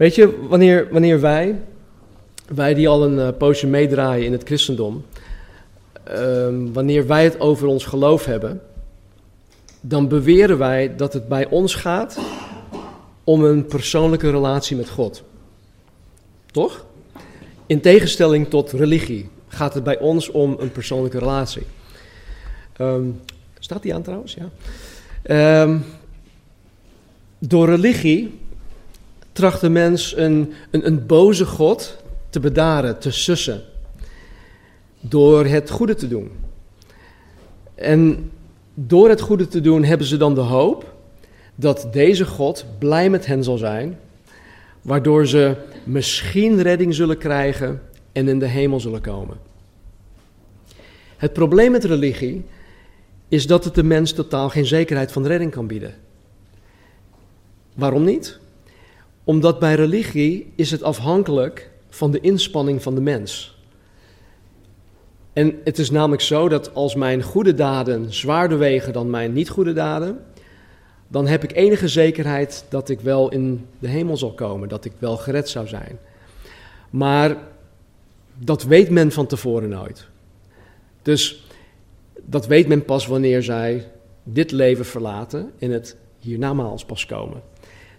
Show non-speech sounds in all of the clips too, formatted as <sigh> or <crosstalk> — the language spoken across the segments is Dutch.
Weet je, wanneer, wanneer wij, wij die al een uh, poosje meedraaien in het christendom, ehm, wanneer wij het over ons geloof hebben, dan beweren wij dat het bij ons gaat om een persoonlijke relatie met God. Toch? In tegenstelling tot religie gaat het bij ons om een persoonlijke relatie. Ehm, staat die aan trouwens? Ja. Ehm, door religie tracht de mens een, een, een boze God te bedaren, te sussen. Door het goede te doen. En door het goede te doen hebben ze dan de hoop dat deze God blij met hen zal zijn, waardoor ze misschien redding zullen krijgen en in de hemel zullen komen. Het probleem met religie is dat het de mens totaal geen zekerheid van redding kan bieden. Waarom niet? Omdat bij religie is het afhankelijk van de inspanning van de mens. En het is namelijk zo dat als mijn goede daden zwaarder wegen dan mijn niet goede daden, dan heb ik enige zekerheid dat ik wel in de hemel zal komen, dat ik wel gered zou zijn. Maar dat weet men van tevoren nooit. Dus dat weet men pas wanneer zij dit leven verlaten en het hiernamaals pas komen.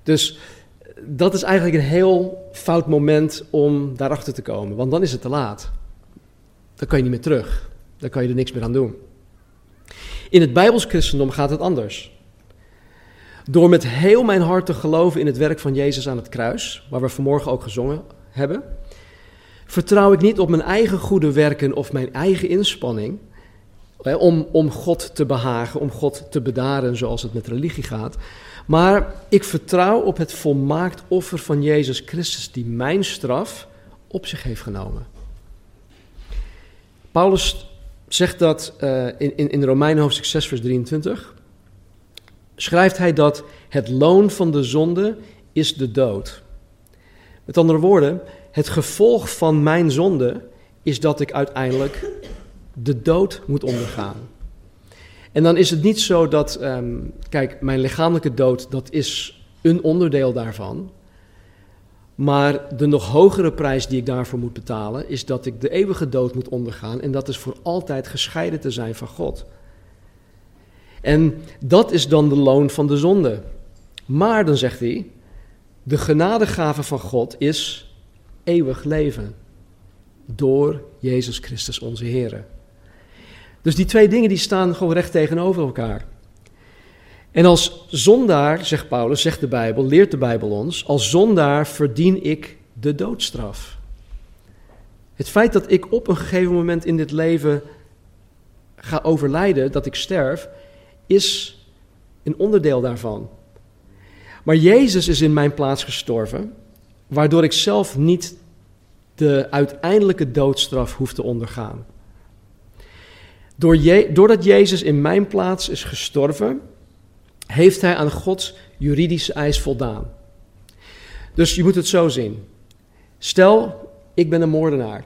Dus dat is eigenlijk een heel fout moment om daarachter te komen, want dan is het te laat. Dan kan je niet meer terug. Dan kan je er niks meer aan doen. In het Bijbels christendom gaat het anders. Door met heel mijn hart te geloven in het werk van Jezus aan het kruis, waar we vanmorgen ook gezongen hebben, vertrouw ik niet op mijn eigen goede werken of mijn eigen inspanning om, om God te behagen, om God te bedaren zoals het met religie gaat. Maar ik vertrouw op het volmaakt offer van Jezus Christus die mijn straf op zich heeft genomen. Paulus zegt dat uh, in, in, in Romeinen hoofdstuk 6 vers 23. Schrijft hij dat het loon van de zonde is de dood. Met andere woorden, het gevolg van mijn zonde is dat ik uiteindelijk de dood moet ondergaan. En dan is het niet zo dat, um, kijk, mijn lichamelijke dood, dat is een onderdeel daarvan. Maar de nog hogere prijs die ik daarvoor moet betalen, is dat ik de eeuwige dood moet ondergaan. En dat is voor altijd gescheiden te zijn van God. En dat is dan de loon van de zonde. Maar dan zegt hij, de genadegave van God is eeuwig leven. Door Jezus Christus onze Heer. Dus die twee dingen die staan gewoon recht tegenover elkaar. En als zondaar, zegt Paulus, zegt de Bijbel, leert de Bijbel ons, als zondaar verdien ik de doodstraf. Het feit dat ik op een gegeven moment in dit leven ga overlijden, dat ik sterf, is een onderdeel daarvan. Maar Jezus is in mijn plaats gestorven, waardoor ik zelf niet de uiteindelijke doodstraf hoef te ondergaan. Door je, doordat Jezus in mijn plaats is gestorven, heeft hij aan Gods juridische eis voldaan. Dus je moet het zo zien. Stel, ik ben een moordenaar.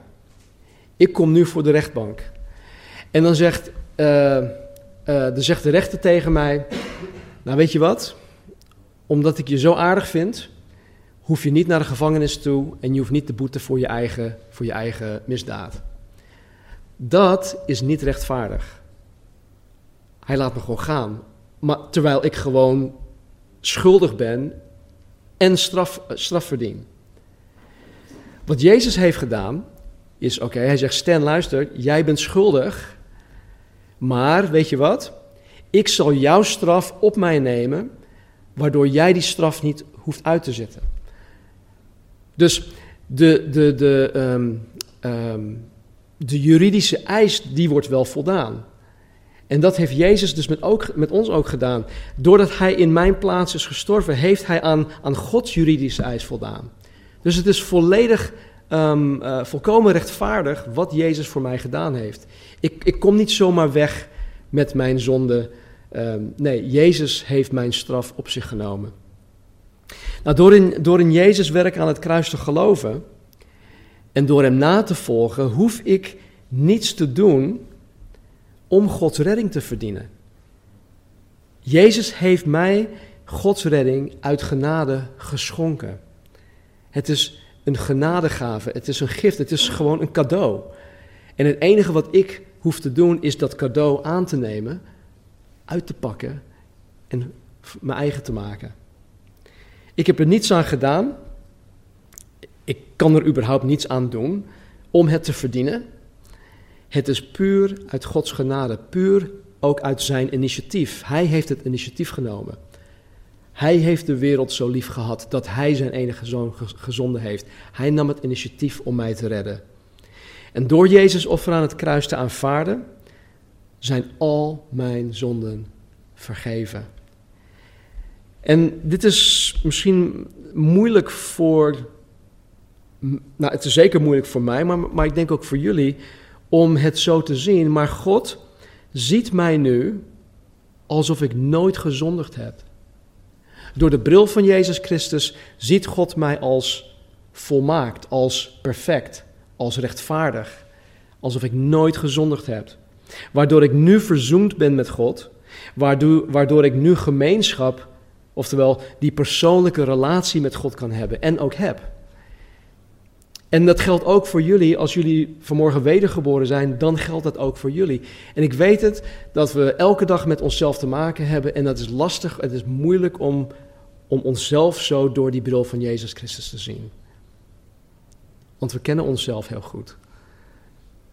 Ik kom nu voor de rechtbank. En dan zegt, uh, uh, dan zegt de rechter tegen mij: Nou, weet je wat? Omdat ik je zo aardig vind, hoef je niet naar de gevangenis toe en je hoeft niet te boeten voor je eigen, voor je eigen misdaad. Dat is niet rechtvaardig. Hij laat me gewoon gaan. Maar terwijl ik gewoon schuldig ben en straf, straf verdien. Wat Jezus heeft gedaan, is oké, hij zegt, Stan luister, jij bent schuldig, maar weet je wat? Ik zal jouw straf op mij nemen, waardoor jij die straf niet hoeft uit te zetten. Dus de, de, de, um, um, de juridische eis, die wordt wel voldaan. En dat heeft Jezus dus met, ook, met ons ook gedaan. Doordat hij in mijn plaats is gestorven, heeft hij aan, aan Gods juridische eis voldaan. Dus het is volledig, um, uh, volkomen rechtvaardig wat Jezus voor mij gedaan heeft. Ik, ik kom niet zomaar weg met mijn zonde. Um, nee, Jezus heeft mijn straf op zich genomen. Nou, door in, door in Jezus werk aan het kruis te geloven en door hem na te volgen, hoef ik niets te doen om Gods redding te verdienen. Jezus heeft mij Gods redding uit genade geschonken. Het is een genadegave. Het is een gift. Het is gewoon een cadeau. En het enige wat ik hoef te doen is dat cadeau aan te nemen, uit te pakken en mijn eigen te maken. Ik heb er niets aan gedaan. Kan er überhaupt niets aan doen om het te verdienen. Het is puur uit Gods genade, puur ook uit zijn initiatief. Hij heeft het initiatief genomen. Hij heeft de wereld zo lief gehad dat hij zijn enige zoon gezonden heeft. Hij nam het initiatief om mij te redden. En door Jezus offer aan het kruis te aanvaarden, zijn al mijn zonden vergeven. En dit is misschien moeilijk voor. Nou, het is zeker moeilijk voor mij, maar, maar ik denk ook voor jullie om het zo te zien. Maar God ziet mij nu alsof ik nooit gezondigd heb. Door de bril van Jezus Christus ziet God mij als volmaakt, als perfect, als rechtvaardig, alsof ik nooit gezondigd heb. Waardoor ik nu verzoend ben met God, waardoor, waardoor ik nu gemeenschap, oftewel die persoonlijke relatie met God kan hebben en ook heb. En dat geldt ook voor jullie. Als jullie vanmorgen wedergeboren zijn, dan geldt dat ook voor jullie. En ik weet het dat we elke dag met onszelf te maken hebben. En dat is lastig, het is moeilijk om, om onszelf zo door die bril van Jezus Christus te zien. Want we kennen onszelf heel goed.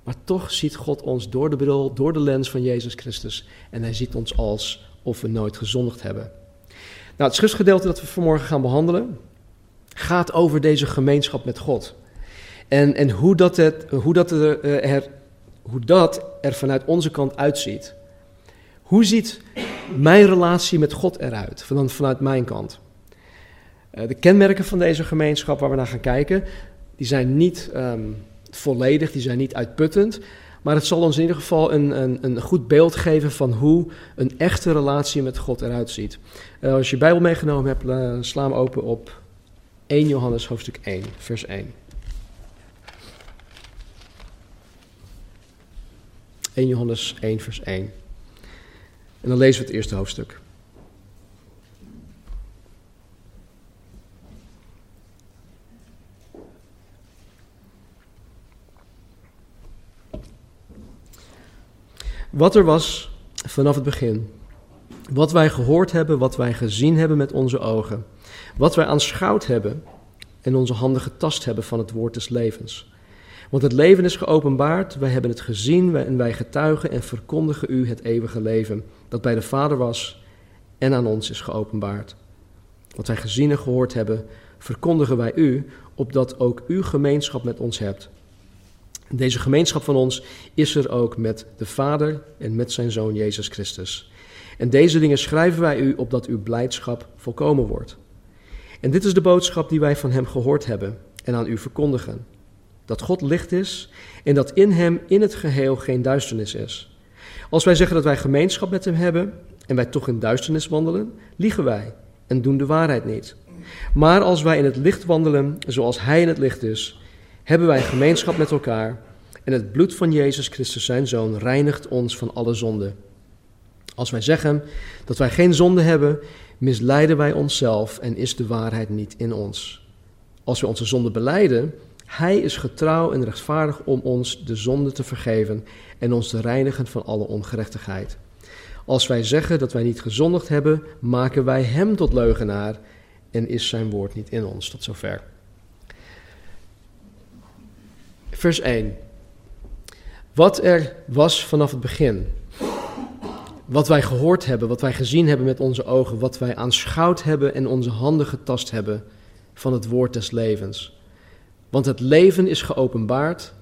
Maar toch ziet God ons door de bril, door de lens van Jezus Christus. En hij ziet ons als of we nooit gezondigd hebben. Nou, het schriftgedeelte dat we vanmorgen gaan behandelen gaat over deze gemeenschap met God. En, en hoe, dat het, hoe, dat er, eh, er, hoe dat er vanuit onze kant uitziet. Hoe ziet mijn relatie met God eruit, van, vanuit mijn kant? Eh, de kenmerken van deze gemeenschap waar we naar gaan kijken, die zijn niet ehm, volledig, die zijn niet uitputtend. Maar het zal ons in ieder geval een, een, een goed beeld geven van hoe een echte relatie met God eruit ziet. Uh, als je Bijbel meegenomen hebt, sla hem open op 1 Johannes hoofdstuk 1, vers 1. 1 Johannes 1, vers 1. En dan lezen we het eerste hoofdstuk. Wat er was vanaf het begin. Wat wij gehoord hebben, wat wij gezien hebben met onze ogen. Wat wij aanschouwd hebben en onze handen getast hebben van het woord des levens. Want het leven is geopenbaard, wij hebben het gezien en wij getuigen en verkondigen u het eeuwige leven, dat bij de Vader was en aan ons is geopenbaard. Wat wij gezien en gehoord hebben, verkondigen wij u, opdat ook u gemeenschap met ons hebt. Deze gemeenschap van ons is er ook met de Vader en met zijn Zoon Jezus Christus. En deze dingen schrijven wij u, opdat uw blijdschap volkomen wordt. En dit is de boodschap die wij van hem gehoord hebben en aan u verkondigen dat God licht is en dat in Hem in het geheel geen duisternis is. Als wij zeggen dat wij gemeenschap met Hem hebben en wij toch in duisternis wandelen, liegen wij en doen de waarheid niet. Maar als wij in het licht wandelen zoals Hij in het licht is, hebben wij gemeenschap met elkaar en het bloed van Jezus Christus, zijn Zoon, reinigt ons van alle zonde. Als wij zeggen dat wij geen zonde hebben, misleiden wij onszelf en is de waarheid niet in ons. Als we onze zonde beleiden, hij is getrouw en rechtvaardig om ons de zonde te vergeven en ons te reinigen van alle ongerechtigheid. Als wij zeggen dat wij niet gezondigd hebben, maken wij Hem tot leugenaar en is Zijn woord niet in ons. Tot zover. Vers 1. Wat er was vanaf het begin. Wat wij gehoord hebben, wat wij gezien hebben met onze ogen, wat wij aanschouwd hebben en onze handen getast hebben van het woord des levens. Want het leven is geopenbaard,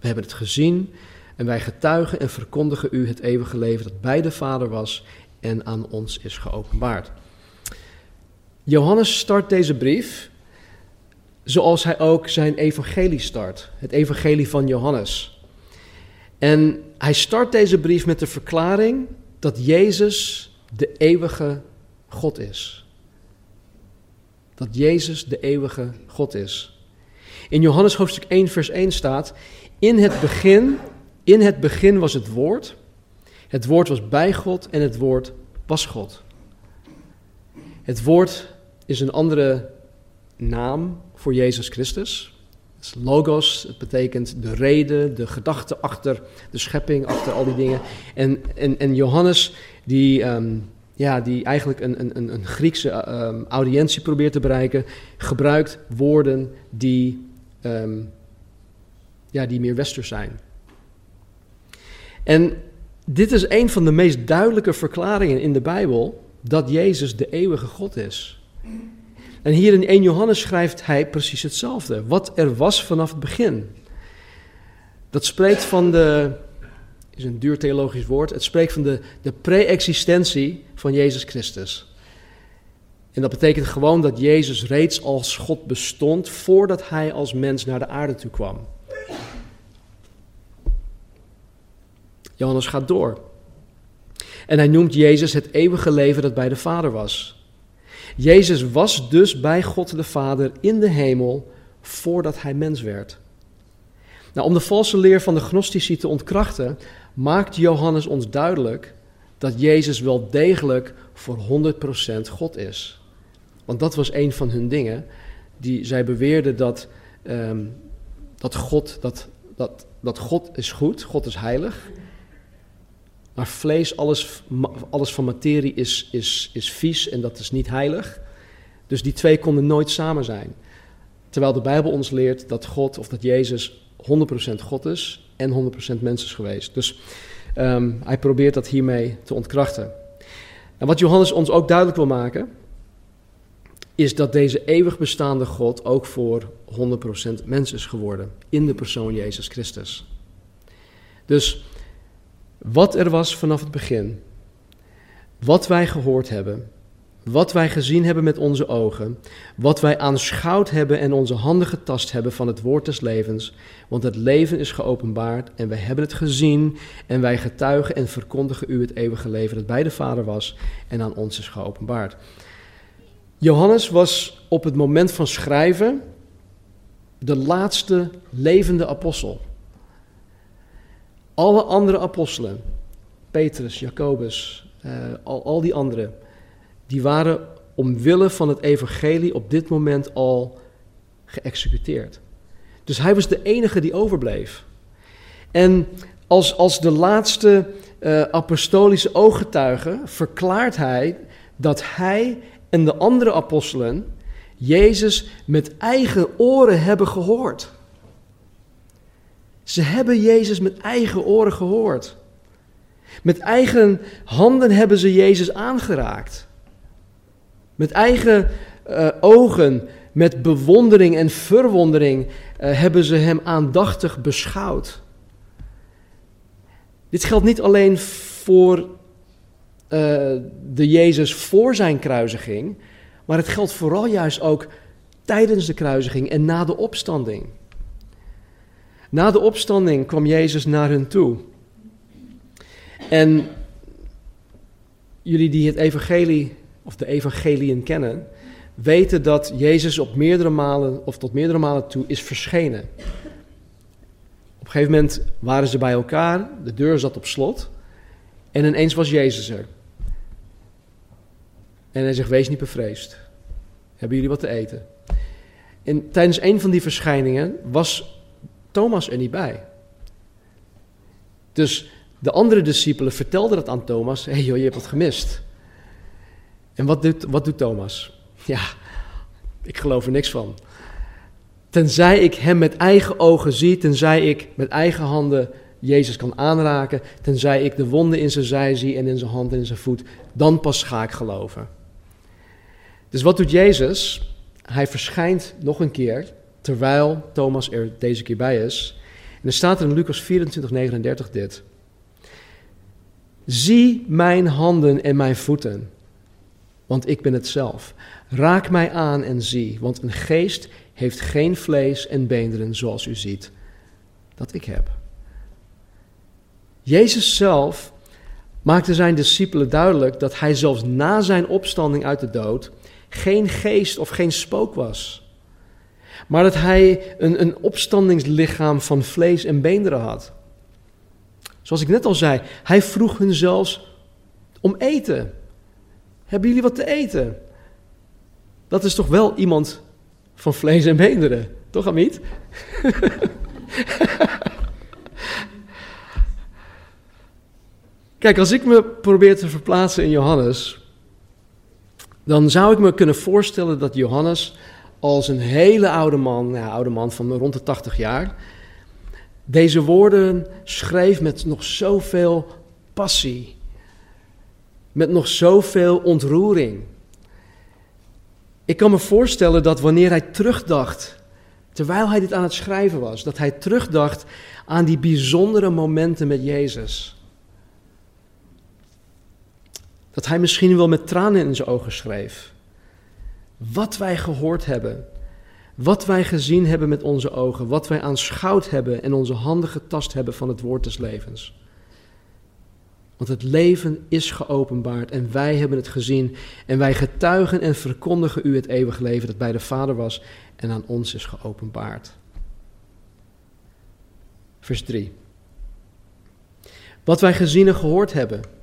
we hebben het gezien en wij getuigen en verkondigen u het eeuwige leven dat bij de Vader was en aan ons is geopenbaard. Johannes start deze brief zoals hij ook zijn evangelie start, het evangelie van Johannes. En hij start deze brief met de verklaring dat Jezus de eeuwige God is. Dat Jezus de eeuwige God is. In Johannes hoofdstuk 1, vers 1 staat: In het begin, in het begin was het woord. Het woord was bij God en het woord was God. Het woord is een andere naam voor Jezus Christus. Het is logos, het betekent de reden, de gedachte achter de schepping, achter al die dingen. En, en, en Johannes, die, ehm, ja, die eigenlijk een, een, een Griekse um, audiëntie probeert te bereiken, gebruikt woorden die, ehm, ja, die meer westers zijn. En dit is een van de meest duidelijke verklaringen in de Bijbel dat Jezus de eeuwige God is. En hier in 1 Johannes schrijft hij precies hetzelfde. Wat er was vanaf het begin. Dat spreekt van de, is een duur theologisch woord, het spreekt van de, de pre-existentie van Jezus Christus. En dat betekent gewoon dat Jezus reeds als God bestond voordat hij als mens naar de aarde toe kwam. Johannes gaat door. En hij noemt Jezus het eeuwige leven dat bij de Vader was. Jezus was dus bij God de Vader in de hemel voordat hij mens werd. Nou, om de valse leer van de gnostici te ontkrachten, maakt Johannes ons duidelijk dat Jezus wel degelijk voor 100% God is. Want dat was een van hun dingen. Die, zij beweerden dat, ehm, dat, God, dat, dat, dat God is goed, God is heilig. Maar vlees, alles, alles van materie is, is, is vies en dat is niet heilig. Dus die twee konden nooit samen zijn. Terwijl de Bijbel ons leert dat God of dat Jezus 100% God is en 100% mens is geweest. Dus um, hij probeert dat hiermee te ontkrachten. En wat Johannes ons ook duidelijk wil maken, is dat deze eeuwig bestaande God ook voor 100% mens is geworden in de persoon Jezus Christus. Dus wat er was vanaf het begin, wat wij gehoord hebben, wat wij gezien hebben met onze ogen, wat wij aanschouwd hebben en onze handen getast hebben van het woord des levens, want het leven is geopenbaard en wij hebben het gezien en wij getuigen en verkondigen u het eeuwige leven dat bij de Vader was en aan ons is geopenbaard. Johannes was op het moment van schrijven de laatste levende apostel. Alle andere apostelen, Petrus, Jacobus, uh, al, al die anderen, die waren omwille van het evangelie op dit moment al geëxecuteerd. Dus hij was de enige die overbleef. En als, als de laatste uh, apostolische ooggetuige verklaart hij dat hij en de andere apostelen Jezus met eigen oren hebben gehoord. Ze hebben Jezus met eigen oren gehoord. Met eigen handen hebben ze Jezus aangeraakt. Met eigen uh, ogen, met bewondering en verwondering uh, hebben ze hem aandachtig beschouwd. Dit geldt niet alleen voor uh, de Jezus voor zijn kruisiging, maar het geldt vooral juist ook tijdens de kruisiging en na de opstanding. Na de opstanding kwam Jezus naar hen toe. En jullie die het evangelie of de evangeliën kennen, weten dat Jezus op meerdere malen of tot meerdere malen toe is verschenen. Op een gegeven moment waren ze bij elkaar, de deur zat op slot en ineens was Jezus er. En hij zegt: Wees niet bevreesd. Hebben jullie wat te eten? En tijdens een van die verschijningen was Thomas er niet bij. Dus de andere discipelen vertelden dat aan Thomas: hé hey joh, je hebt wat gemist. En wat doet, wat doet Thomas? Ja, ik geloof er niks van. Tenzij ik hem met eigen ogen zie, tenzij ik met eigen handen Jezus kan aanraken, tenzij ik de wonden in zijn zij zie en in zijn hand en in zijn voet, dan pas ga ik geloven. Dus wat doet Jezus? Hij verschijnt nog een keer terwijl Thomas er deze keer bij is. En er staat in Lucas 24, 39 dit. Zie mijn handen en mijn voeten, want ik ben het zelf. Raak mij aan en zie, want een geest heeft geen vlees en beenderen zoals u ziet dat ik heb. Jezus zelf maakte zijn discipelen duidelijk dat hij zelfs na zijn opstanding uit de dood geen geest of geen spook was. Maar dat hij een, een opstandingslichaam van vlees en beenderen had. Zoals ik net al zei, hij vroeg hun zelfs om eten. Hebben jullie wat te eten? Dat is toch wel iemand van vlees en beenderen. Toch, Amit? <laughs> Kijk, als ik me probeer te verplaatsen in Johannes, dan zou ik me kunnen voorstellen dat Johannes als een hele oude man, ja, oude man van rond de 80 jaar, deze woorden schreef met nog zoveel passie, met nog zoveel ontroering. Ik kan me voorstellen dat wanneer hij terugdacht, terwijl hij dit aan het schrijven was, dat hij terugdacht aan die bijzondere momenten met Jezus. Dat hij misschien wel met tranen in zijn ogen schreef. Wat wij gehoord hebben, wat wij gezien hebben met onze ogen, wat wij aanschouwd hebben en onze handen getast hebben van het woord des levens. Want het leven is geopenbaard en wij hebben het gezien en wij getuigen en verkondigen u het eeuwige leven dat bij de Vader was en aan ons is geopenbaard. Vers 3. Wat wij gezien en gehoord hebben,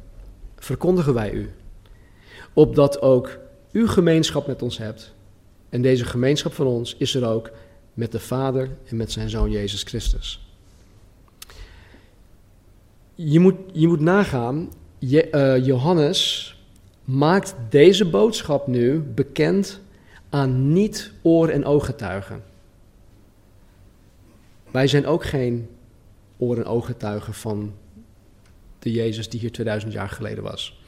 verkondigen wij u, opdat ook u gemeenschap met ons hebt. En deze gemeenschap van ons is er ook met de Vader en met zijn Zoon Jezus Christus. Je moet, je moet nagaan, je, uh, Johannes maakt deze boodschap nu bekend aan niet-oor- en ooggetuigen. Wij zijn ook geen oor- en ooggetuigen van de Jezus die hier 2000 jaar geleden was.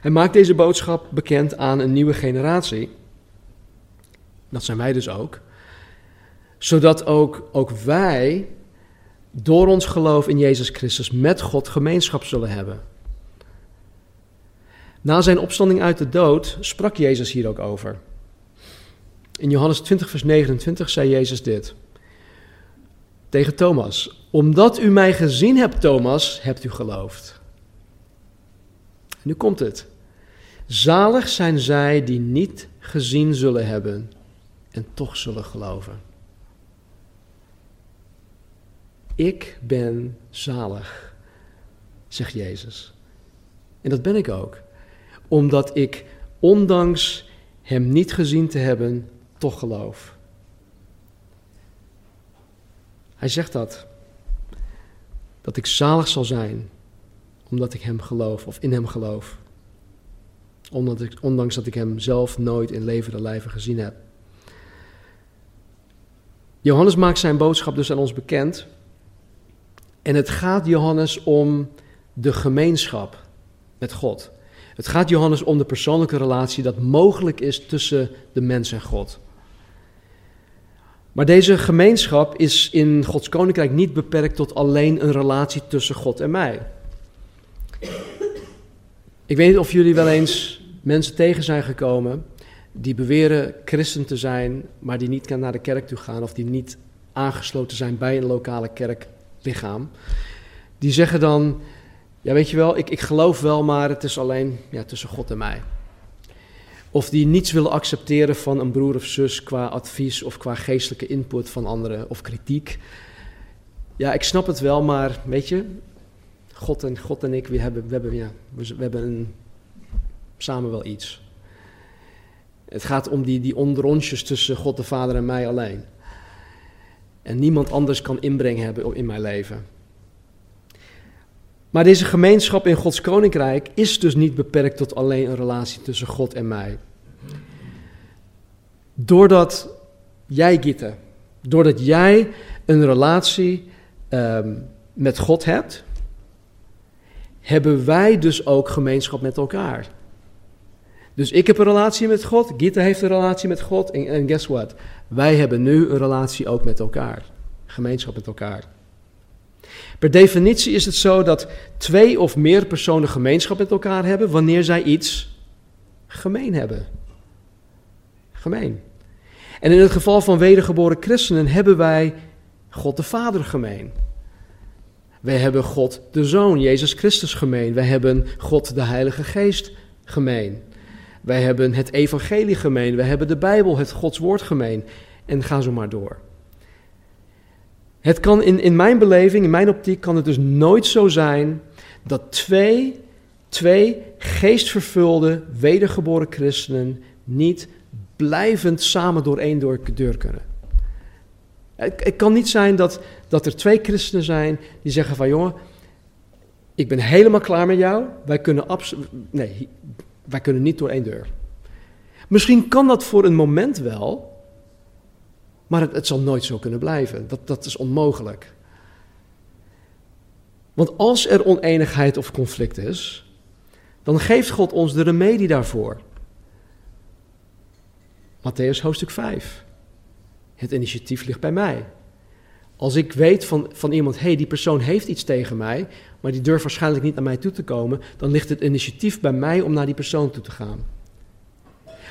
Hij maakt deze boodschap bekend aan een nieuwe generatie. Dat zijn wij dus ook. Zodat ook, ook wij door ons geloof in Jezus Christus met God gemeenschap zullen hebben. Na zijn opstanding uit de dood sprak Jezus hier ook over. In Johannes 20, vers 29 zei Jezus dit tegen Thomas: Omdat u mij gezien hebt, Thomas, hebt u geloofd. Nu komt het. Zalig zijn zij die niet gezien zullen hebben en toch zullen geloven. Ik ben zalig, zegt Jezus. En dat ben ik ook, omdat ik, ondanks Hem niet gezien te hebben, toch geloof. Hij zegt dat, dat ik zalig zal zijn, omdat ik Hem geloof of in Hem geloof. Ondanks dat ik Hem zelf nooit in levende lijven gezien heb. Johannes maakt zijn boodschap dus aan ons bekend. En het gaat Johannes om de gemeenschap met God. Het gaat Johannes om de persoonlijke relatie dat mogelijk is tussen de mens en God. Maar deze gemeenschap is in Gods koninkrijk niet beperkt tot alleen een relatie tussen God en mij. Ik weet niet of jullie wel eens mensen tegen zijn gekomen die beweren christen te zijn, maar die niet naar de kerk toe gaan of die niet aangesloten zijn bij een lokale kerklichaam. Die zeggen dan, ja weet je wel, ik, ik geloof wel, maar het is alleen ja, tussen God en mij. Of die niets willen accepteren van een broer of zus qua advies of qua geestelijke input van anderen of kritiek. Ja, ik snap het wel, maar weet je, God en, God en ik, we hebben, we hebben, ja, we, hebben een, samen wel iets. Het gaat om die, die onderrondjes tussen God de Vader en mij alleen. En niemand anders kan inbreng hebben in mijn leven. Maar deze gemeenschap in Gods koninkrijk is dus niet beperkt tot alleen een relatie tussen God en mij. Doordat jij, Gitte, doordat jij een relatie um, met God hebt, hebben wij dus ook gemeenschap met elkaar. Dus ik heb een relatie met God, Gita heeft een relatie met God en guess what? Wij hebben nu een relatie ook met elkaar. Gemeenschap met elkaar. Per definitie is het zo dat twee of meer personen gemeenschap met elkaar hebben wanneer zij iets gemeen hebben. Gemeen. En in het geval van wedergeboren christenen hebben wij God de Vader gemeen. Wij hebben God de Zoon, Jezus Christus gemeen. Wij hebben God de Heilige Geest gemeen. Wij hebben het evangelie gemeen, wij hebben de Bijbel, het Gods woord gemeen. En ga zo maar door. Het kan in, in mijn beleving, in mijn optiek, kan het dus nooit zo zijn dat twee, twee geestvervulde, wedergeboren christenen niet blijvend samen door één deur kunnen. Het, kan niet zijn dat, dat er twee christenen zijn die zeggen van jongen, ik ben helemaal klaar met jou. Wij kunnen absoluut. Nee, wij kunnen niet door één deur. Misschien kan dat voor een moment wel, maar het, zal nooit zo kunnen blijven. Dat, dat is onmogelijk. Want als er oneenigheid of conflict is, dan geeft God ons de remedie daarvoor. Matthäus hoofdstuk 5. Het initiatief ligt bij mij. Als ik weet van, van iemand, hé, hey, die persoon heeft iets tegen mij, maar die durft waarschijnlijk niet naar mij toe te komen, dan ligt het initiatief bij mij om naar die persoon toe te gaan.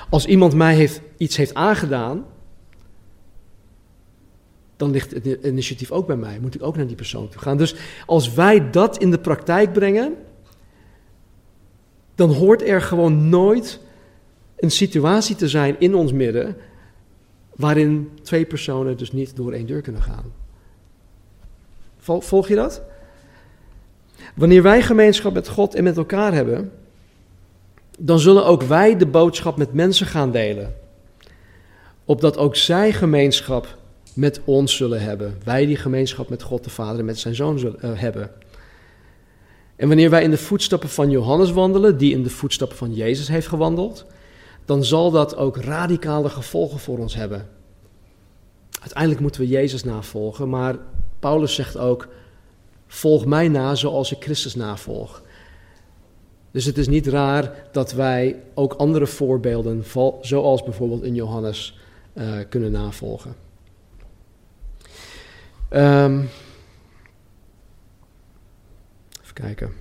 Als iemand mij heeft, iets heeft aangedaan, dan ligt het initiatief ook bij mij. Moet ik ook naar die persoon toe gaan. Dus als wij dat in de praktijk brengen, dan hoort er gewoon nooit een situatie te zijn in ons midden waarin twee personen dus niet door één deur kunnen gaan. Volg je dat? Wanneer wij gemeenschap met God en met elkaar hebben, dan zullen ook wij de boodschap met mensen gaan delen. Opdat ook zij gemeenschap met ons zullen hebben. Wij die gemeenschap met God de Vader en met zijn Zoon zullen uh, hebben. En wanneer wij in de voetstappen van Johannes wandelen, die in de voetstappen van Jezus heeft gewandeld, dan zal dat ook radicale gevolgen voor ons hebben. Uiteindelijk moeten we Jezus navolgen, maar Paulus zegt ook: Volg mij na zoals ik Christus navolg. Dus het is niet raar dat wij ook andere voorbeelden, zoals bijvoorbeeld in Johannes, uh, kunnen navolgen. Um, even kijken.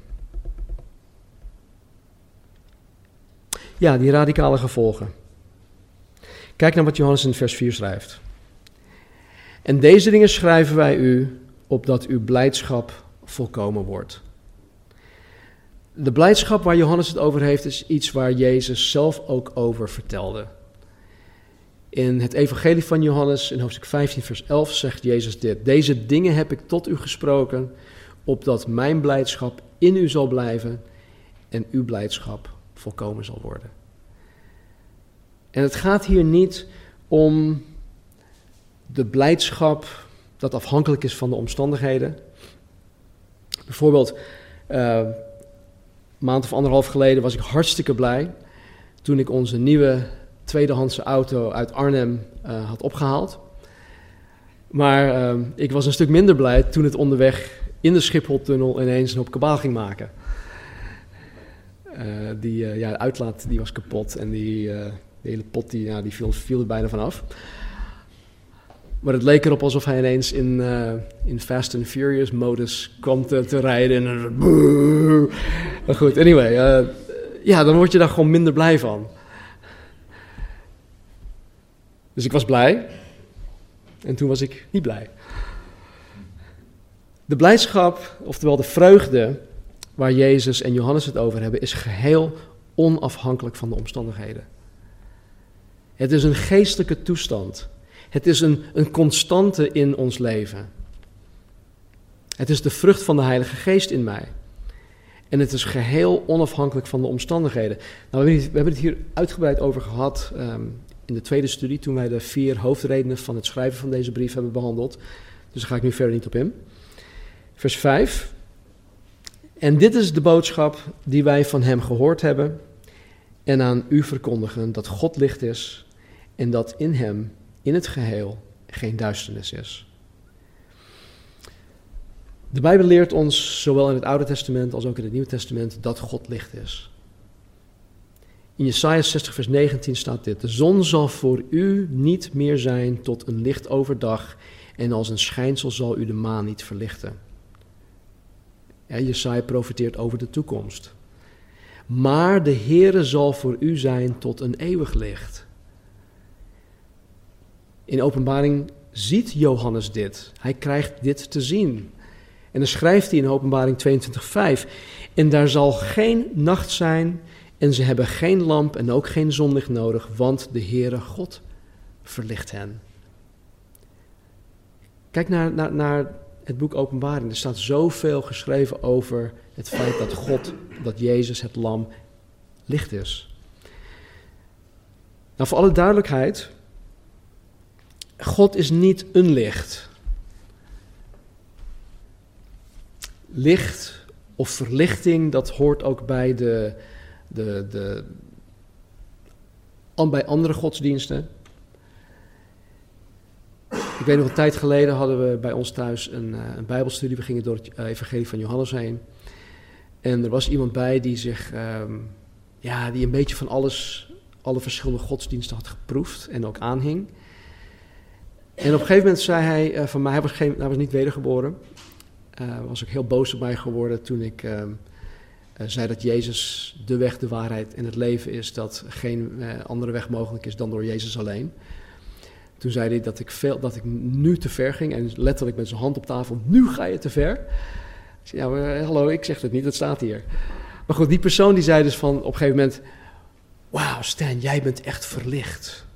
Ja, die radicale gevolgen. Kijk naar wat Johannes in vers 4 schrijft. En deze dingen schrijven wij u, opdat uw blijdschap volkomen wordt. De blijdschap waar Johannes het over heeft, is iets waar Jezus zelf ook over vertelde. In het Evangelie van Johannes, in hoofdstuk 15, vers 11, zegt Jezus dit: Deze dingen heb ik tot u gesproken, opdat mijn blijdschap in u zal blijven en uw blijdschap volkomen zal worden. En het gaat hier niet om de blijdschap dat afhankelijk is van de omstandigheden. Bijvoorbeeld, een maand of anderhalf geleden was ik hartstikke blij toen ik onze nieuwe tweedehandse auto uit Arnhem uh, had opgehaald. Maar uh, ik was een stuk minder blij toen het onderweg in de Schipholtunnel ineens een hoop kabaal ging maken. Uh, die ja, de uitlaat die was kapot en die, de hele pot die, ja, die viel, er bijna vanaf. Maar het leek erop alsof hij ineens in, in Fast and Furious modus kwam te, te rijden. En, <laughs> maar goed, anyway. ja, dan word je daar gewoon minder blij van. Dus ik was blij. En toen was ik niet blij. De blijdschap, oftewel de vreugde waar Jezus en Johannes het over hebben, is geheel onafhankelijk van de omstandigheden. Het is een geestelijke toestand. Het is een, een constante in ons leven. Het is de vrucht van de Heilige Geest in mij. En het is geheel onafhankelijk van de omstandigheden. Nou, we, hebben het hier uitgebreid over gehad ehm, in de tweede studie, toen wij de vier hoofdredenen van het schrijven van deze brief hebben behandeld. Dus daar ga ik nu verder niet op in. Vers 5. En dit is de boodschap die wij van hem gehoord hebben en aan u verkondigen: dat God licht is en dat in hem, in het geheel, geen duisternis is. De Bijbel leert ons, zowel in het Oude Testament als ook in het Nieuwe Testament, dat God licht is. In Jesaja 60, vers 19 staat dit: De zon zal voor u niet meer zijn tot een licht overdag, en als een schijnsel zal u de maan niet verlichten. Ja, Jesaja profiteert over de toekomst. Maar de Heere zal voor u zijn tot een eeuwig licht. In openbaring ziet Johannes dit. Hij krijgt dit te zien. En dan schrijft hij in openbaring 22:5. En daar zal geen nacht zijn en ze hebben geen lamp en ook geen zonlicht nodig, want de Heere God verlicht hen. Kijk naar, naar, naar het boek Openbaring. Er staat zoveel geschreven over het feit dat God, dat Jezus het lam, licht is. Nou, voor alle duidelijkheid, God is niet een licht. Licht of verlichting, dat hoort ook bij, de, de, de, bij andere godsdiensten. Ik weet nog een tijd geleden hadden we bij ons thuis een, eh, een bijbelstudie. We gingen door het evangelie van Johannes heen. En er was iemand bij die zich, ehm, ja, die een beetje van alles, alle verschillende godsdiensten had geproefd en ook aanhing. En op een gegeven moment zei hij uh, van mij, hij was, geen, hij was niet wedergeboren. Uh, was ook heel boos op mij geworden toen ik uh, zei dat Jezus de weg, de waarheid en het leven is. Dat geen andere weg mogelijk is dan door Jezus alleen. Toen zei hij dat ik, veel, dat ik nu te ver ging en letterlijk met zijn hand op tafel, nu ga je te ver. Ik zei, ja, maar, hallo, ik zeg het niet, het staat hier. Maar goed, die persoon die zei dus van op een gegeven moment, wauw Stan, jij bent echt verlicht.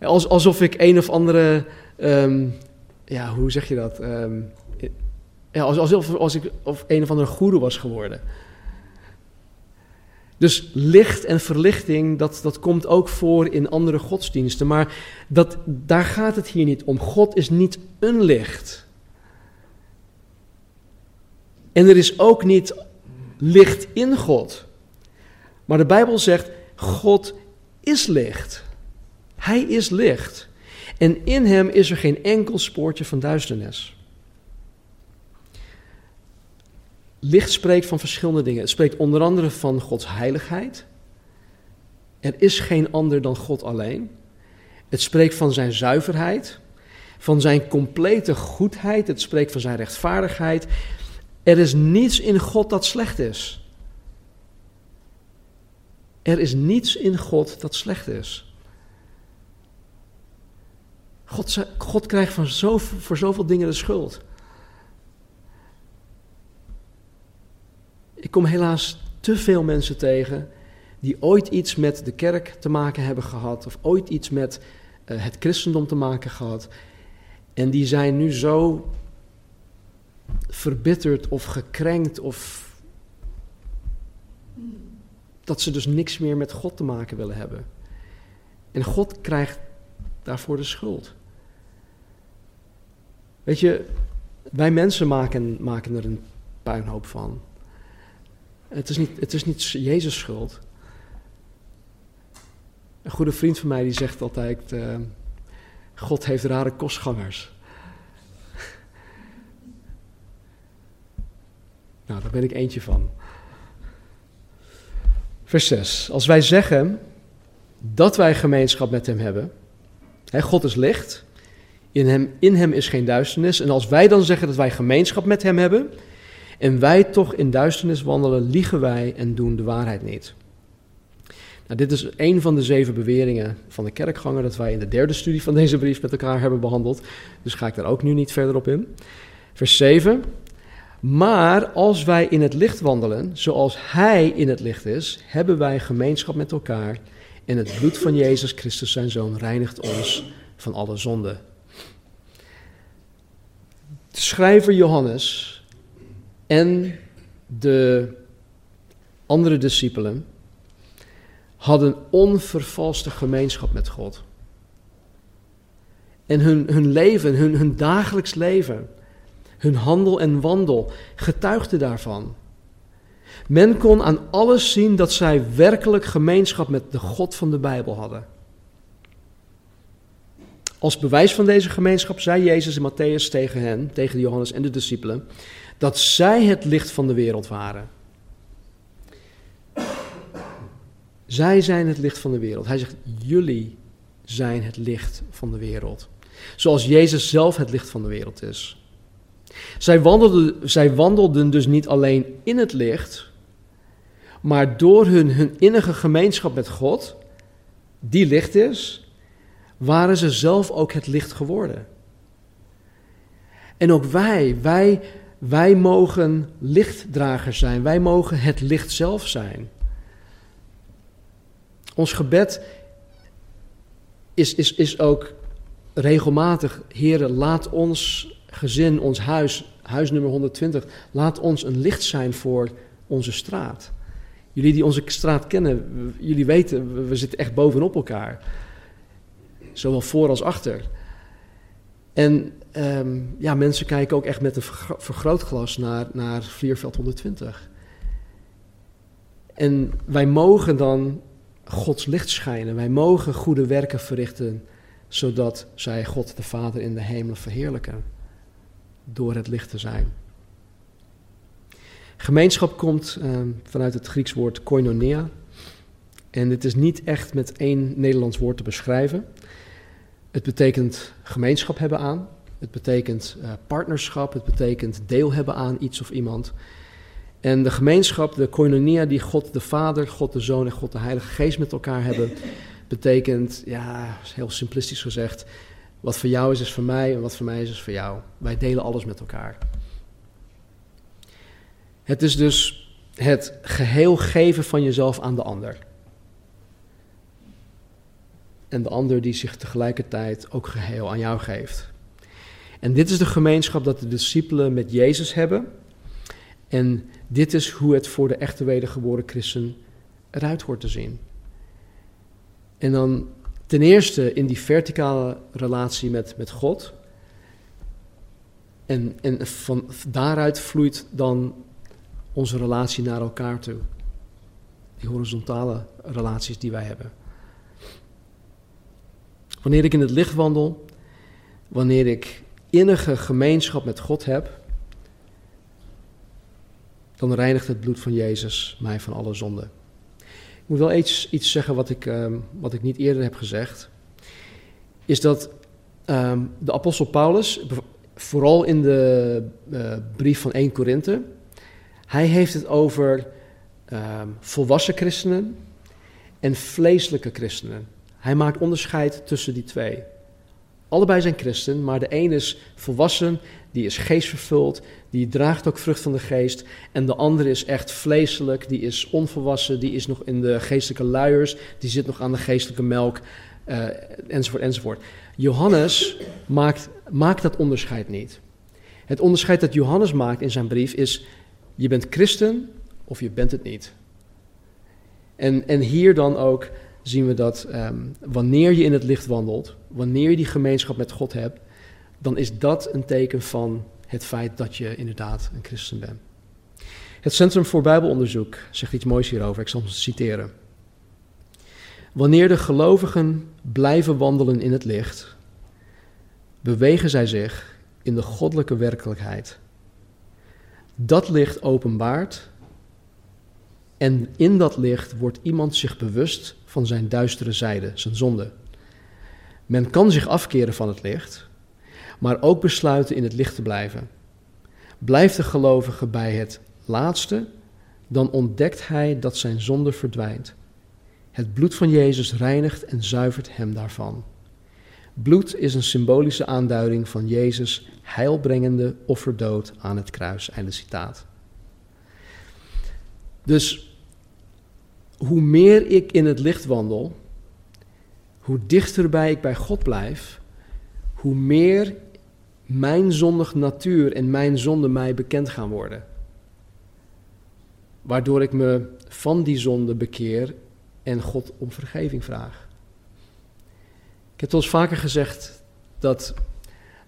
Als, alsof ik een of andere, um, ja, hoe zeg je dat? Um, ja, alsof als ik of een of andere goede was geworden. Dus licht en verlichting, dat, dat komt ook voor in andere godsdiensten. Maar dat, daar gaat het hier niet om. God is niet een licht. En er is ook niet licht in God. Maar de Bijbel zegt, God is licht. Hij is licht. En in hem is er geen enkel spoortje van duisternis. Licht spreekt van verschillende dingen. Het spreekt onder andere van Gods heiligheid. Er is geen ander dan God alleen. Het spreekt van zijn zuiverheid, van zijn complete goedheid. Het spreekt van zijn rechtvaardigheid. Er is niets in God dat slecht is. Er is niets in God dat slecht is. God, God krijgt van zoveel, voor zoveel dingen de schuld. Ik kom helaas te veel mensen tegen die ooit iets met de kerk te maken hebben gehad, of ooit iets met uh, het christendom te maken gehad. En die zijn nu zo verbitterd of gekrenkt of dat ze dus niks meer met God te maken willen hebben. En God krijgt daarvoor de schuld. Weet je, wij mensen maken, maken er een puinhoop van. Het is niet, het is niet Jezus' schuld. Een goede vriend van mij die zegt altijd: uh, God heeft rare kostgangers. nou, daar ben ik eentje van. Vers 6. Als wij zeggen dat wij gemeenschap met Hem hebben, hè, God is licht, in hem, in hem is geen duisternis. En als wij dan zeggen dat wij gemeenschap met Hem hebben, en wij toch in duisternis wandelen, liegen wij en doen de waarheid niet. Nou, dit is een van de zeven beweringen van de kerkganger dat wij in de derde studie van deze brief met elkaar hebben behandeld. Dus ga ik daar ook nu niet verder op in. Vers 7. Maar als wij in het licht wandelen, zoals Hij in het licht is, hebben wij gemeenschap met elkaar. En het bloed van Jezus Christus, zijn Zoon, reinigt ons van alle zonde. De schrijver Johannes en de andere discipelen hadden onvervalste gemeenschap met God. En hun, hun leven, hun, hun dagelijks leven, hun handel en wandel getuigde daarvan. Men kon aan alles zien dat zij werkelijk gemeenschap met de God van de Bijbel hadden. Als bewijs van deze gemeenschap zei Jezus in Matthäus tegen hen, tegen Johannes en de discipelen: dat zij het licht van de wereld waren. Zij zijn het licht van de wereld. Hij zegt, jullie zijn het licht van de wereld. Zoals Jezus zelf het licht van de wereld is. Zij wandelden, zij wandelden dus niet alleen in het licht, maar door hun, hun innige gemeenschap met God, die licht is, waren ze zelf ook het licht geworden. En ook wij, wij wij mogen lichtdragers zijn. Wij mogen het licht zelf zijn. Ons gebed is, is, is ook regelmatig, heren, laat ons gezin, ons huis, huis nummer 120, laat ons een licht zijn voor onze straat. Jullie die onze straat kennen, jullie weten, we, zitten echt bovenop elkaar. Zowel voor als achter. En ehm, ja, mensen kijken ook echt met een vergrootglas naar, naar Vlierveld 120. En wij mogen dan Gods licht schijnen. Wij mogen goede werken verrichten, zodat zij God de Vader in de hemel verheerlijken. Door het licht te zijn. Gemeenschap komt ehm, vanuit het Grieks woord koinonia. En het is niet echt met één Nederlands woord te beschrijven. Het betekent gemeenschap hebben aan. Het betekent uh, partnerschap. Het betekent deel hebben aan iets of iemand. En de gemeenschap, de koinonia die God de Vader, God de Zoon en God de Heilige Geest met elkaar hebben, betekent, ja, heel simplistisch gezegd, wat voor jou is, is voor mij en wat voor mij is, is voor jou. Wij delen alles met elkaar. Het is dus het geheel geven van jezelf aan de ander. En de ander die zich tegelijkertijd ook geheel aan jou geeft. En dit is de gemeenschap dat de discipelen met Jezus hebben. En dit is hoe het voor de echte wedergeboren christen eruit hoort te zien. En dan ten eerste in die verticale relatie met, met God. En, en van daaruit vloeit dan onze relatie naar elkaar toe. Die horizontale relaties die wij hebben. Wanneer ik in het licht wandel, wanneer ik innige gemeenschap met God heb, dan reinigt het bloed van Jezus mij van alle zonde. Ik moet wel iets, iets zeggen wat ik, um, wat ik niet eerder heb gezegd. Is dat um, de apostel Paulus, vooral in de uh, brief van 1 Korinthe, hij heeft het over um, volwassen christenen en vleeselijke christenen. Hij maakt onderscheid tussen die twee. Allebei zijn christen, maar de een is volwassen, die is geestvervuld, die draagt ook vrucht van de geest. En de andere is echt vleeselijk, die is onvolwassen, die is nog in de geestelijke luiers, die zit nog aan de geestelijke melk, uh, enzovoort, enzovoort. Johannes maakt, maakt dat onderscheid niet. Het onderscheid dat Johannes maakt in zijn brief is je bent christen of je bent het niet. En, en hier dan ook zien we dat ehm, wanneer je in het licht wandelt, wanneer je die gemeenschap met God hebt, dan is dat een teken van het feit dat je inderdaad een christen bent. Het Centrum voor Bijbelonderzoek zegt iets moois hierover, ik zal het citeren. Wanneer de gelovigen blijven wandelen in het licht, bewegen zij zich in de goddelijke werkelijkheid dat licht openbaart en in dat licht wordt iemand zich bewust van zijn duistere zijde, zijn zonde. Men kan zich afkeren van het licht, maar ook besluiten in het licht te blijven. Blijft de gelovige bij het laatste, dan ontdekt hij dat zijn zonde verdwijnt. Het bloed van Jezus reinigt en zuivert hem daarvan. Bloed is een symbolische aanduiding van Jezus' heilbrengende offerdood aan het kruis. Einde citaat. Dus hoe meer ik in het licht wandel, hoe dichterbij ik bij God blijf, hoe meer mijn zondig natuur en mijn zonde mij bekend gaan worden. Waardoor ik me van die zonde bekeer en God om vergeving vraag. Ik heb ons vaker gezegd dat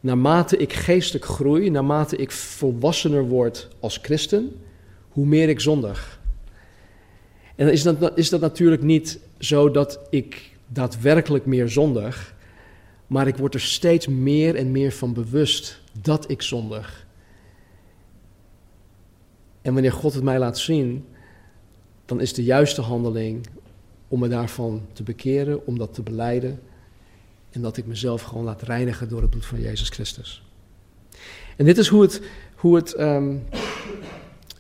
naarmate ik geestelijk groei, naarmate ik volwassener word als christen, hoe meer ik zondig. En dan is dat, is dat natuurlijk niet zo dat ik daadwerkelijk meer zondig, maar ik word er steeds meer en meer van bewust dat ik zondig. En wanneer God het mij laat zien, dan is de juiste handeling om me daarvan te bekeren, om dat te beleiden en dat ik mezelf gewoon laat reinigen door het bloed van Jezus Christus. En dit is hoe het, hoe het, um,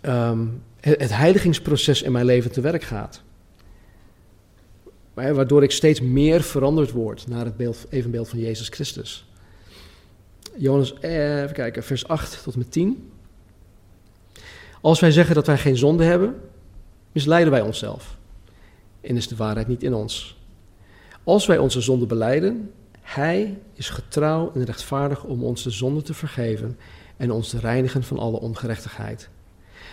um, het, heiligingsproces in mijn leven te werk gaat. Waardoor ik steeds meer veranderd word naar het beeld, evenbeeld van Jezus Christus. Johannes, eh, even kijken, vers 8 tot en met 10. Als wij zeggen dat wij geen zonde hebben, misleiden wij onszelf. En is de waarheid niet in ons. Als wij onze zonde beleiden, hij is getrouw en rechtvaardig om ons de zonde te vergeven en ons te reinigen van alle ongerechtigheid.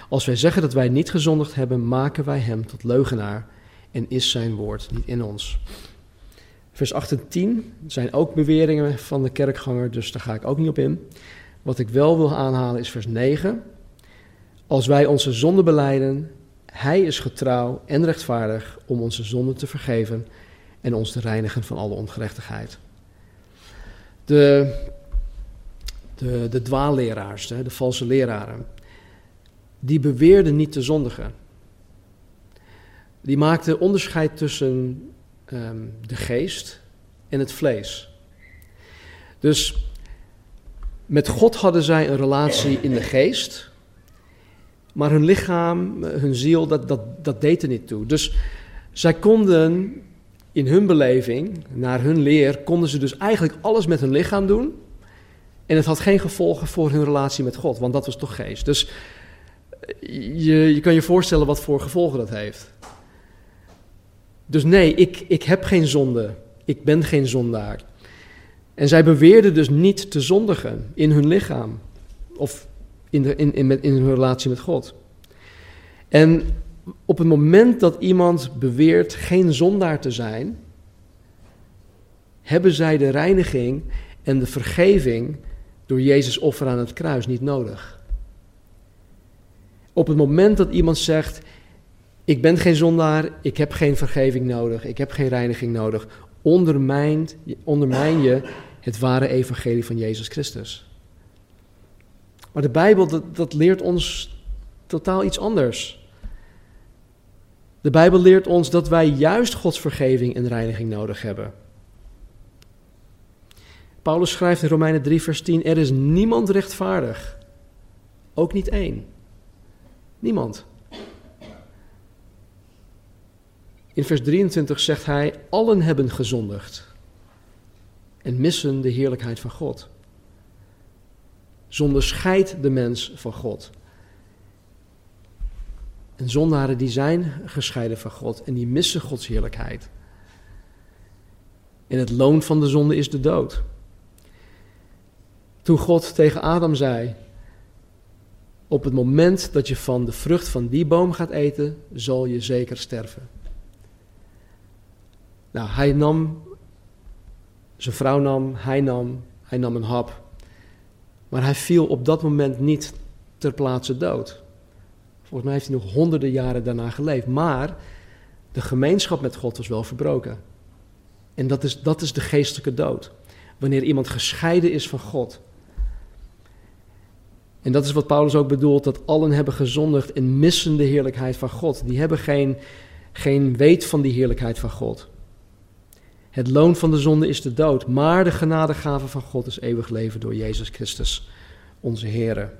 Als wij zeggen dat wij niet gezondigd hebben, maken wij hem tot leugenaar en is zijn woord niet in ons. Vers 8 en 10 zijn ook beweringen van de kerkganger, dus daar ga ik ook niet op in. Wat ik wel wil aanhalen is vers 9. Als wij onze zonde beleiden, hij is getrouw en rechtvaardig om onze zonden te vergeven en ons te reinigen van alle ongerechtigheid. De, de, de dwaalleraars, de, de valse leraren, die beweerden niet te zondigen. Die maakten onderscheid tussen ehm, de geest en het vlees. Dus met God hadden zij een relatie in de geest, maar hun lichaam, hun ziel, dat, dat, dat deed er niet toe. Dus zij konden in hun beleving, naar hun leer, konden ze dus eigenlijk alles met hun lichaam doen. En het had geen gevolgen voor hun relatie met God, want dat was toch geest. Dus je, je kan je voorstellen wat voor gevolgen dat heeft. Dus nee, ik, ik heb geen zonde. Ik ben geen zondaar. En zij beweerden dus niet te zondigen in hun lichaam. Of in, de, in, in, in hun relatie met God. En op het moment dat iemand beweert geen zondaar te zijn, hebben zij de reiniging en de vergeving door Jezus offer aan het kruis niet nodig. Op het moment dat iemand zegt: Ik ben geen zondaar, ik heb geen vergeving nodig, ik heb geen reiniging nodig, ondermijnt, ondermijn je het ware evangelie van Jezus Christus. Maar de Bijbel, dat, dat leert ons totaal iets anders. De Bijbel leert ons dat wij juist Gods vergeving en reiniging nodig hebben. Paulus schrijft in Romeinen 3, vers 10: Er is niemand rechtvaardig, ook niet één. Niemand. In vers 23 zegt hij: Allen hebben gezondigd en missen de heerlijkheid van God. Zonde scheidt de mens van God. En zondaren die zijn gescheiden van God en die missen Gods heerlijkheid. En het loon van de zonde is de dood. Toen God tegen Adam zei: Op het moment dat je van de vrucht van die boom gaat eten, zal je zeker sterven. Nou, hij nam, zijn vrouw nam, hij nam, hij nam een hap. Maar hij viel op dat moment niet ter plaatse dood. Volgens mij heeft hij nog honderden jaren daarna geleefd. Maar de gemeenschap met God was wel verbroken. En dat is, dat is de geestelijke dood. Wanneer iemand gescheiden is van God. En dat is wat Paulus ook bedoelt, dat allen hebben gezondigd en missen de heerlijkheid van God. Die hebben geen, geen weet van die heerlijkheid van God. Het loon van de zonde is de dood, maar de genadegave van God is eeuwig leven door Jezus Christus, onze Heer.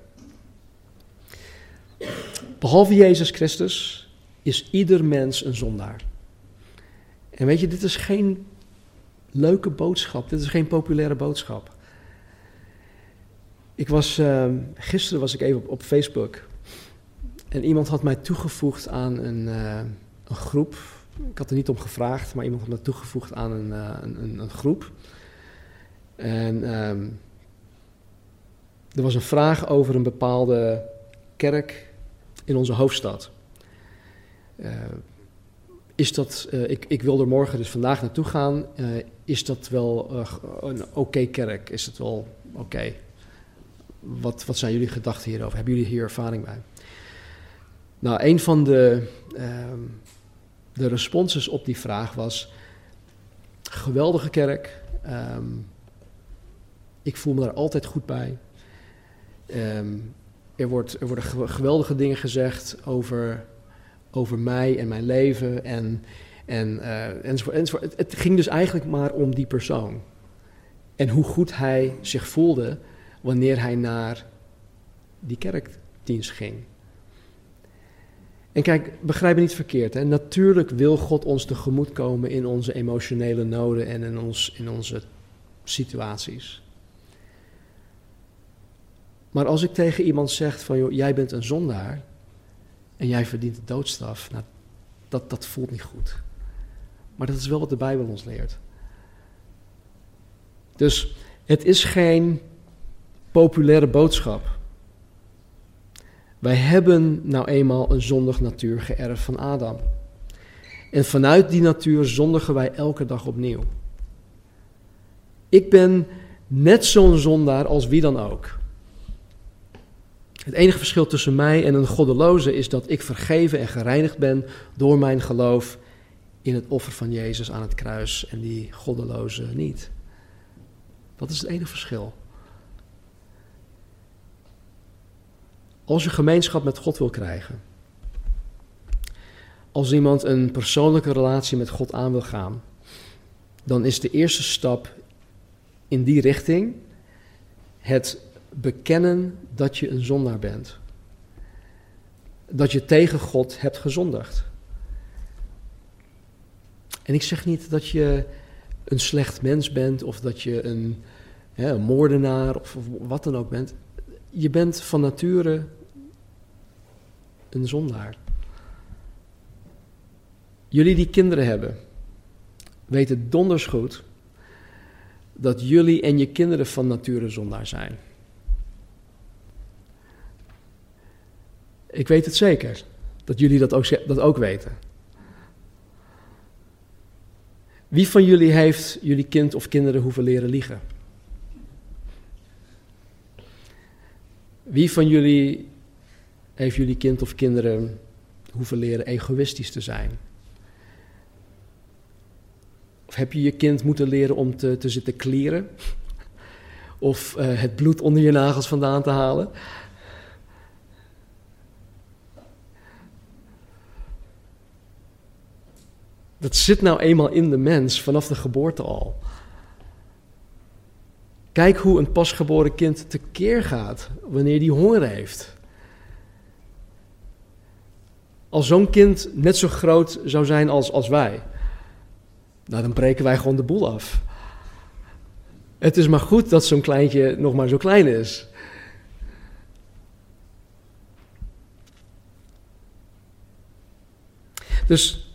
Behalve Jezus Christus is ieder mens een zondaar. En weet je, dit is geen leuke boodschap, dit is geen populaire boodschap. Ik was, uh, gisteren was ik even op, op, Facebook en iemand had mij toegevoegd aan een, uh, een, groep. Ik had er niet om gevraagd, maar iemand had me toegevoegd aan een, uh, een, een, groep. En um, er was een vraag over een bepaalde kerk in onze hoofdstad. Uh, is dat, ik, ik wil er morgen dus vandaag naartoe gaan. Is dat wel een oké kerk? Is het wel oké? Wat, wat zijn jullie gedachten hierover? Hebben jullie hier ervaring bij? Nou, een van de, ehm, de responses op die vraag was: geweldige kerk. Um, ik voel me daar altijd goed bij. Um, er, wordt, er worden geweldige dingen gezegd over, over mij en mijn leven en, en, uh, enzovoort, het ging dus eigenlijk maar om die persoon. En hoe goed hij zich voelde wanneer hij naar die kerkdienst ging. En kijk, begrijp me niet verkeerd. Hè? Natuurlijk wil God ons tegemoet komen in onze emotionele noden en in, ons, in onze situaties. Maar als ik tegen iemand zeg van, joh, jij bent een zondaar en jij verdient de doodstraf, nou, dat, dat voelt niet goed. Maar dat is wel wat de Bijbel ons leert. Dus het is geen populaire boodschap. Wij hebben nou eenmaal een zondig natuur geërfd van Adam. En vanuit die natuur zondigen wij elke dag opnieuw. Ik ben net zo'n zondaar als wie dan ook. Het enige verschil tussen mij en een goddeloze is dat ik vergeven en gereinigd ben door mijn geloof in het offer van Jezus aan het kruis en die goddeloze niet. Dat is het enige verschil. Als je gemeenschap met God wil krijgen, als iemand een persoonlijke relatie met God aan wil gaan, dan is de eerste stap in die richting het bekennen dat je een zondaar bent. Dat je tegen God hebt gezondigd. En ik zeg niet dat je een slecht mens bent of dat je een, hè, een moordenaar of wat dan ook bent. Je bent van nature een zondaar. Jullie die kinderen hebben, weten donders goed dat jullie en je kinderen van nature zondaar zijn. Ik weet het zeker, dat jullie dat ook, dat ook weten. Wie van jullie heeft jullie kind of kinderen hoeven leren liegen? Wie van jullie heeft jullie kind of kinderen hoeven leren egoïstisch te zijn? Of heb je je kind moeten leren om te, te zitten kleren? Of uh, het bloed onder je nagels vandaan te halen? Dat zit nou eenmaal in de mens vanaf de geboorte al. Kijk hoe een pasgeboren kind tekeer gaat wanneer die honger heeft. Als zo'n kind net zo groot zou zijn als, als wij, nou dan breken wij gewoon de boel af. Het is maar goed dat zo'n kleintje nog maar zo klein is. Dus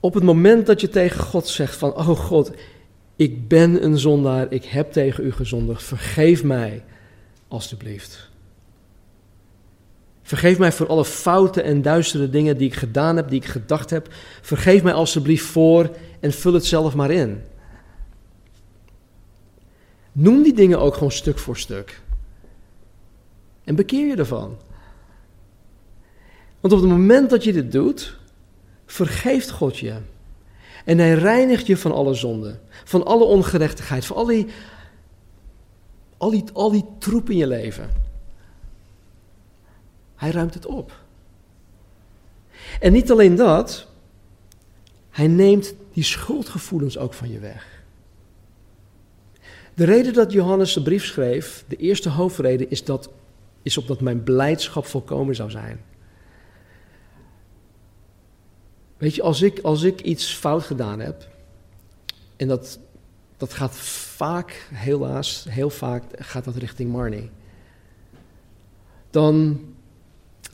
op het moment dat je tegen God zegt van, oh God, ik ben een zondaar, ik heb tegen u gezondigd, vergeef mij alstublieft. Vergeef mij voor alle fouten en duistere dingen die ik gedaan heb, die ik gedacht heb. Vergeef mij alstublieft voor en vul het zelf maar in. Noem die dingen ook gewoon stuk voor stuk. En bekeer je ervan. Want op het moment dat je dit doet, vergeeft God je. En hij reinigt je van alle zonde, van alle ongerechtigheid, van al die, al die troep in je leven. Hij ruimt het op. En niet alleen dat, hij neemt die schuldgevoelens ook van je weg. De reden dat Johannes de brief schreef, de eerste hoofdreden, is, dat, is opdat mijn blijdschap volkomen zou zijn. Weet je, als ik, als ik iets fout gedaan heb, en dat, dat gaat vaak, helaas, heel vaak gaat dat richting Marnie, dan,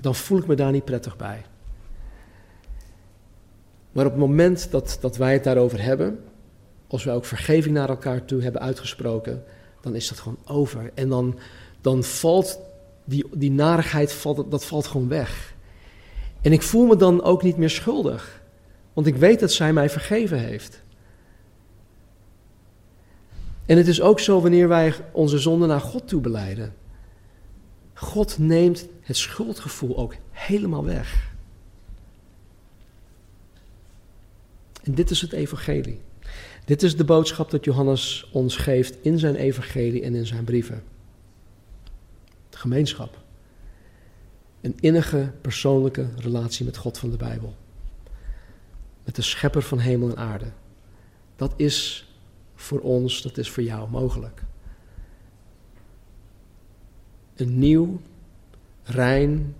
dan voel ik me daar niet prettig bij. Maar op het moment dat, dat wij het daarover hebben, als we ook vergeving naar elkaar toe hebben uitgesproken, dan is dat gewoon over. En dan, dan valt die, die narigheid, valt, dat valt gewoon weg. En ik voel me dan ook niet meer schuldig. Want ik weet dat zij mij vergeven heeft. En het is ook zo wanneer wij onze zonde naar God toe beleiden. God neemt het schuldgevoel ook helemaal weg. En dit is het evangelie. Dit is de boodschap dat Johannes ons geeft in zijn evangelie en in zijn brieven. gemeenschap. Een innige persoonlijke relatie met God van de Bijbel. Met de schepper van hemel en aarde. Dat is voor ons, dat is voor jou mogelijk. Een nieuw, rein,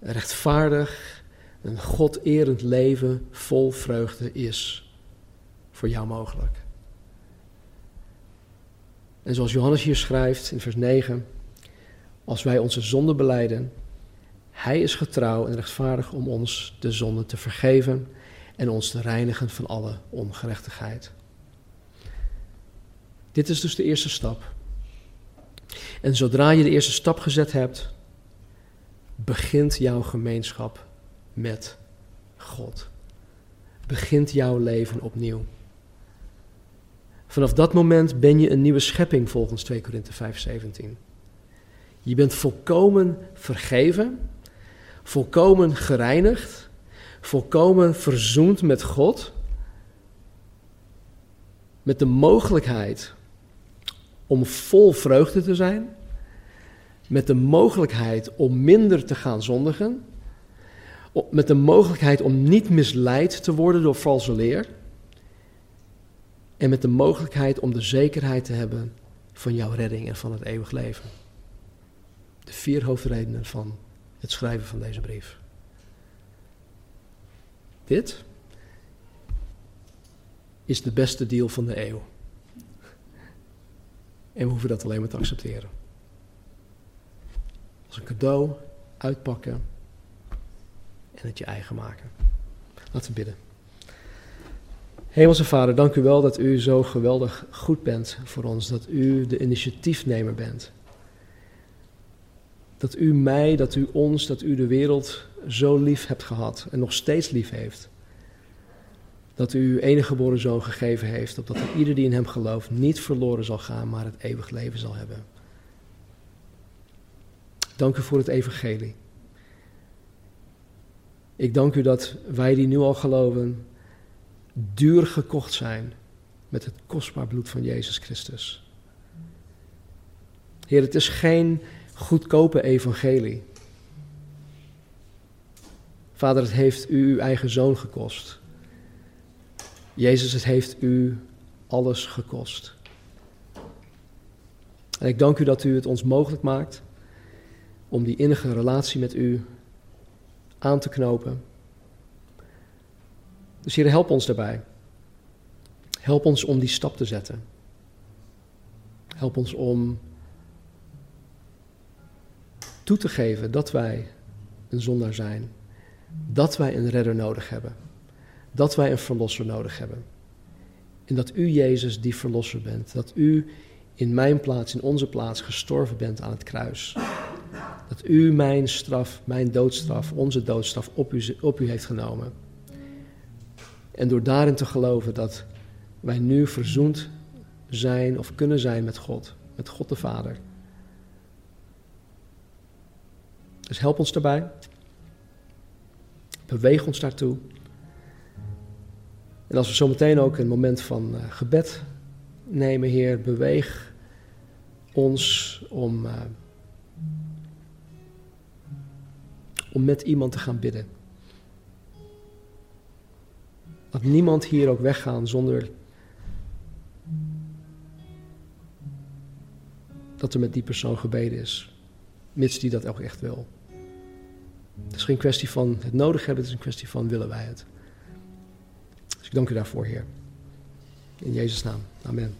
rechtvaardig, een God-erend leven vol vreugde is voor jou mogelijk. En zoals Johannes hier schrijft in vers 9, als wij onze zonde beleiden, hij is getrouw en rechtvaardig om ons de zonde te vergeven en ons te reinigen van alle ongerechtigheid. Dit is dus de eerste stap. En zodra je de eerste stap gezet hebt, begint jouw gemeenschap met God. Begint jouw leven opnieuw. Vanaf dat moment ben je een nieuwe schepping volgens 2 Korinthe 5:17. Je bent volkomen vergeven, volkomen gereinigd, volkomen verzoend met God, met de mogelijkheid om vol vreugde te zijn, met de mogelijkheid om minder te gaan zondigen, met de mogelijkheid om niet misleid te worden door valse leer en met de mogelijkheid om de zekerheid te hebben van jouw redding en van het eeuwig leven. De vier hoofdredenen van het schrijven van deze brief. Dit is de beste deal van de eeuw. En we hoeven dat alleen maar te accepteren. Als een cadeau uitpakken en het je eigen maken. Laten we bidden. Hemelse Vader, dank u wel dat u zo geweldig goed bent voor ons, dat u de initiatiefnemer bent. Dat u mij, dat u ons, dat u de wereld zo lief hebt gehad en nog steeds lief heeft. Dat u uw enige geboren zoon gegeven heeft, opdat ieder die in hem gelooft niet verloren zal gaan, maar het eeuwig leven zal hebben. Dank u voor het evangelie. Ik dank u dat wij die nu al geloven, duur gekocht zijn met het kostbaar bloed van Jezus Christus. Heer, het is geen goedkope evangelie. Vader, het heeft u uw eigen zoon gekost. Jezus, het heeft u alles gekost. En ik dank u dat u het ons mogelijk maakt om die innige relatie met u aan te knopen. Dus Heer, help ons daarbij. Help ons om die stap te zetten. Help ons om toe te geven dat wij een zondaar zijn. Dat wij een redder nodig hebben. Dat wij een verlosser nodig hebben. En dat u, Jezus, die verlosser bent. Dat u in mijn plaats, in onze plaats, gestorven bent aan het kruis. Dat u mijn straf, mijn doodstraf, onze doodstraf op u, op u heeft genomen. En door daarin te geloven dat wij nu verzoend zijn of kunnen zijn met God, met God de Vader. Dus help ons daarbij. Beweeg ons daartoe. En als we zometeen ook een moment van uh, gebed nemen, Heer, beweeg ons om, uh, om met iemand te gaan bidden. Laat niemand hier ook weggaan zonder dat er met die persoon gebeden is, mits die dat ook echt wil. Het is geen kwestie van het nodig hebben, het is een kwestie van willen wij het. Ik dank u daarvoor, Heer. In Jezus' naam. Amen.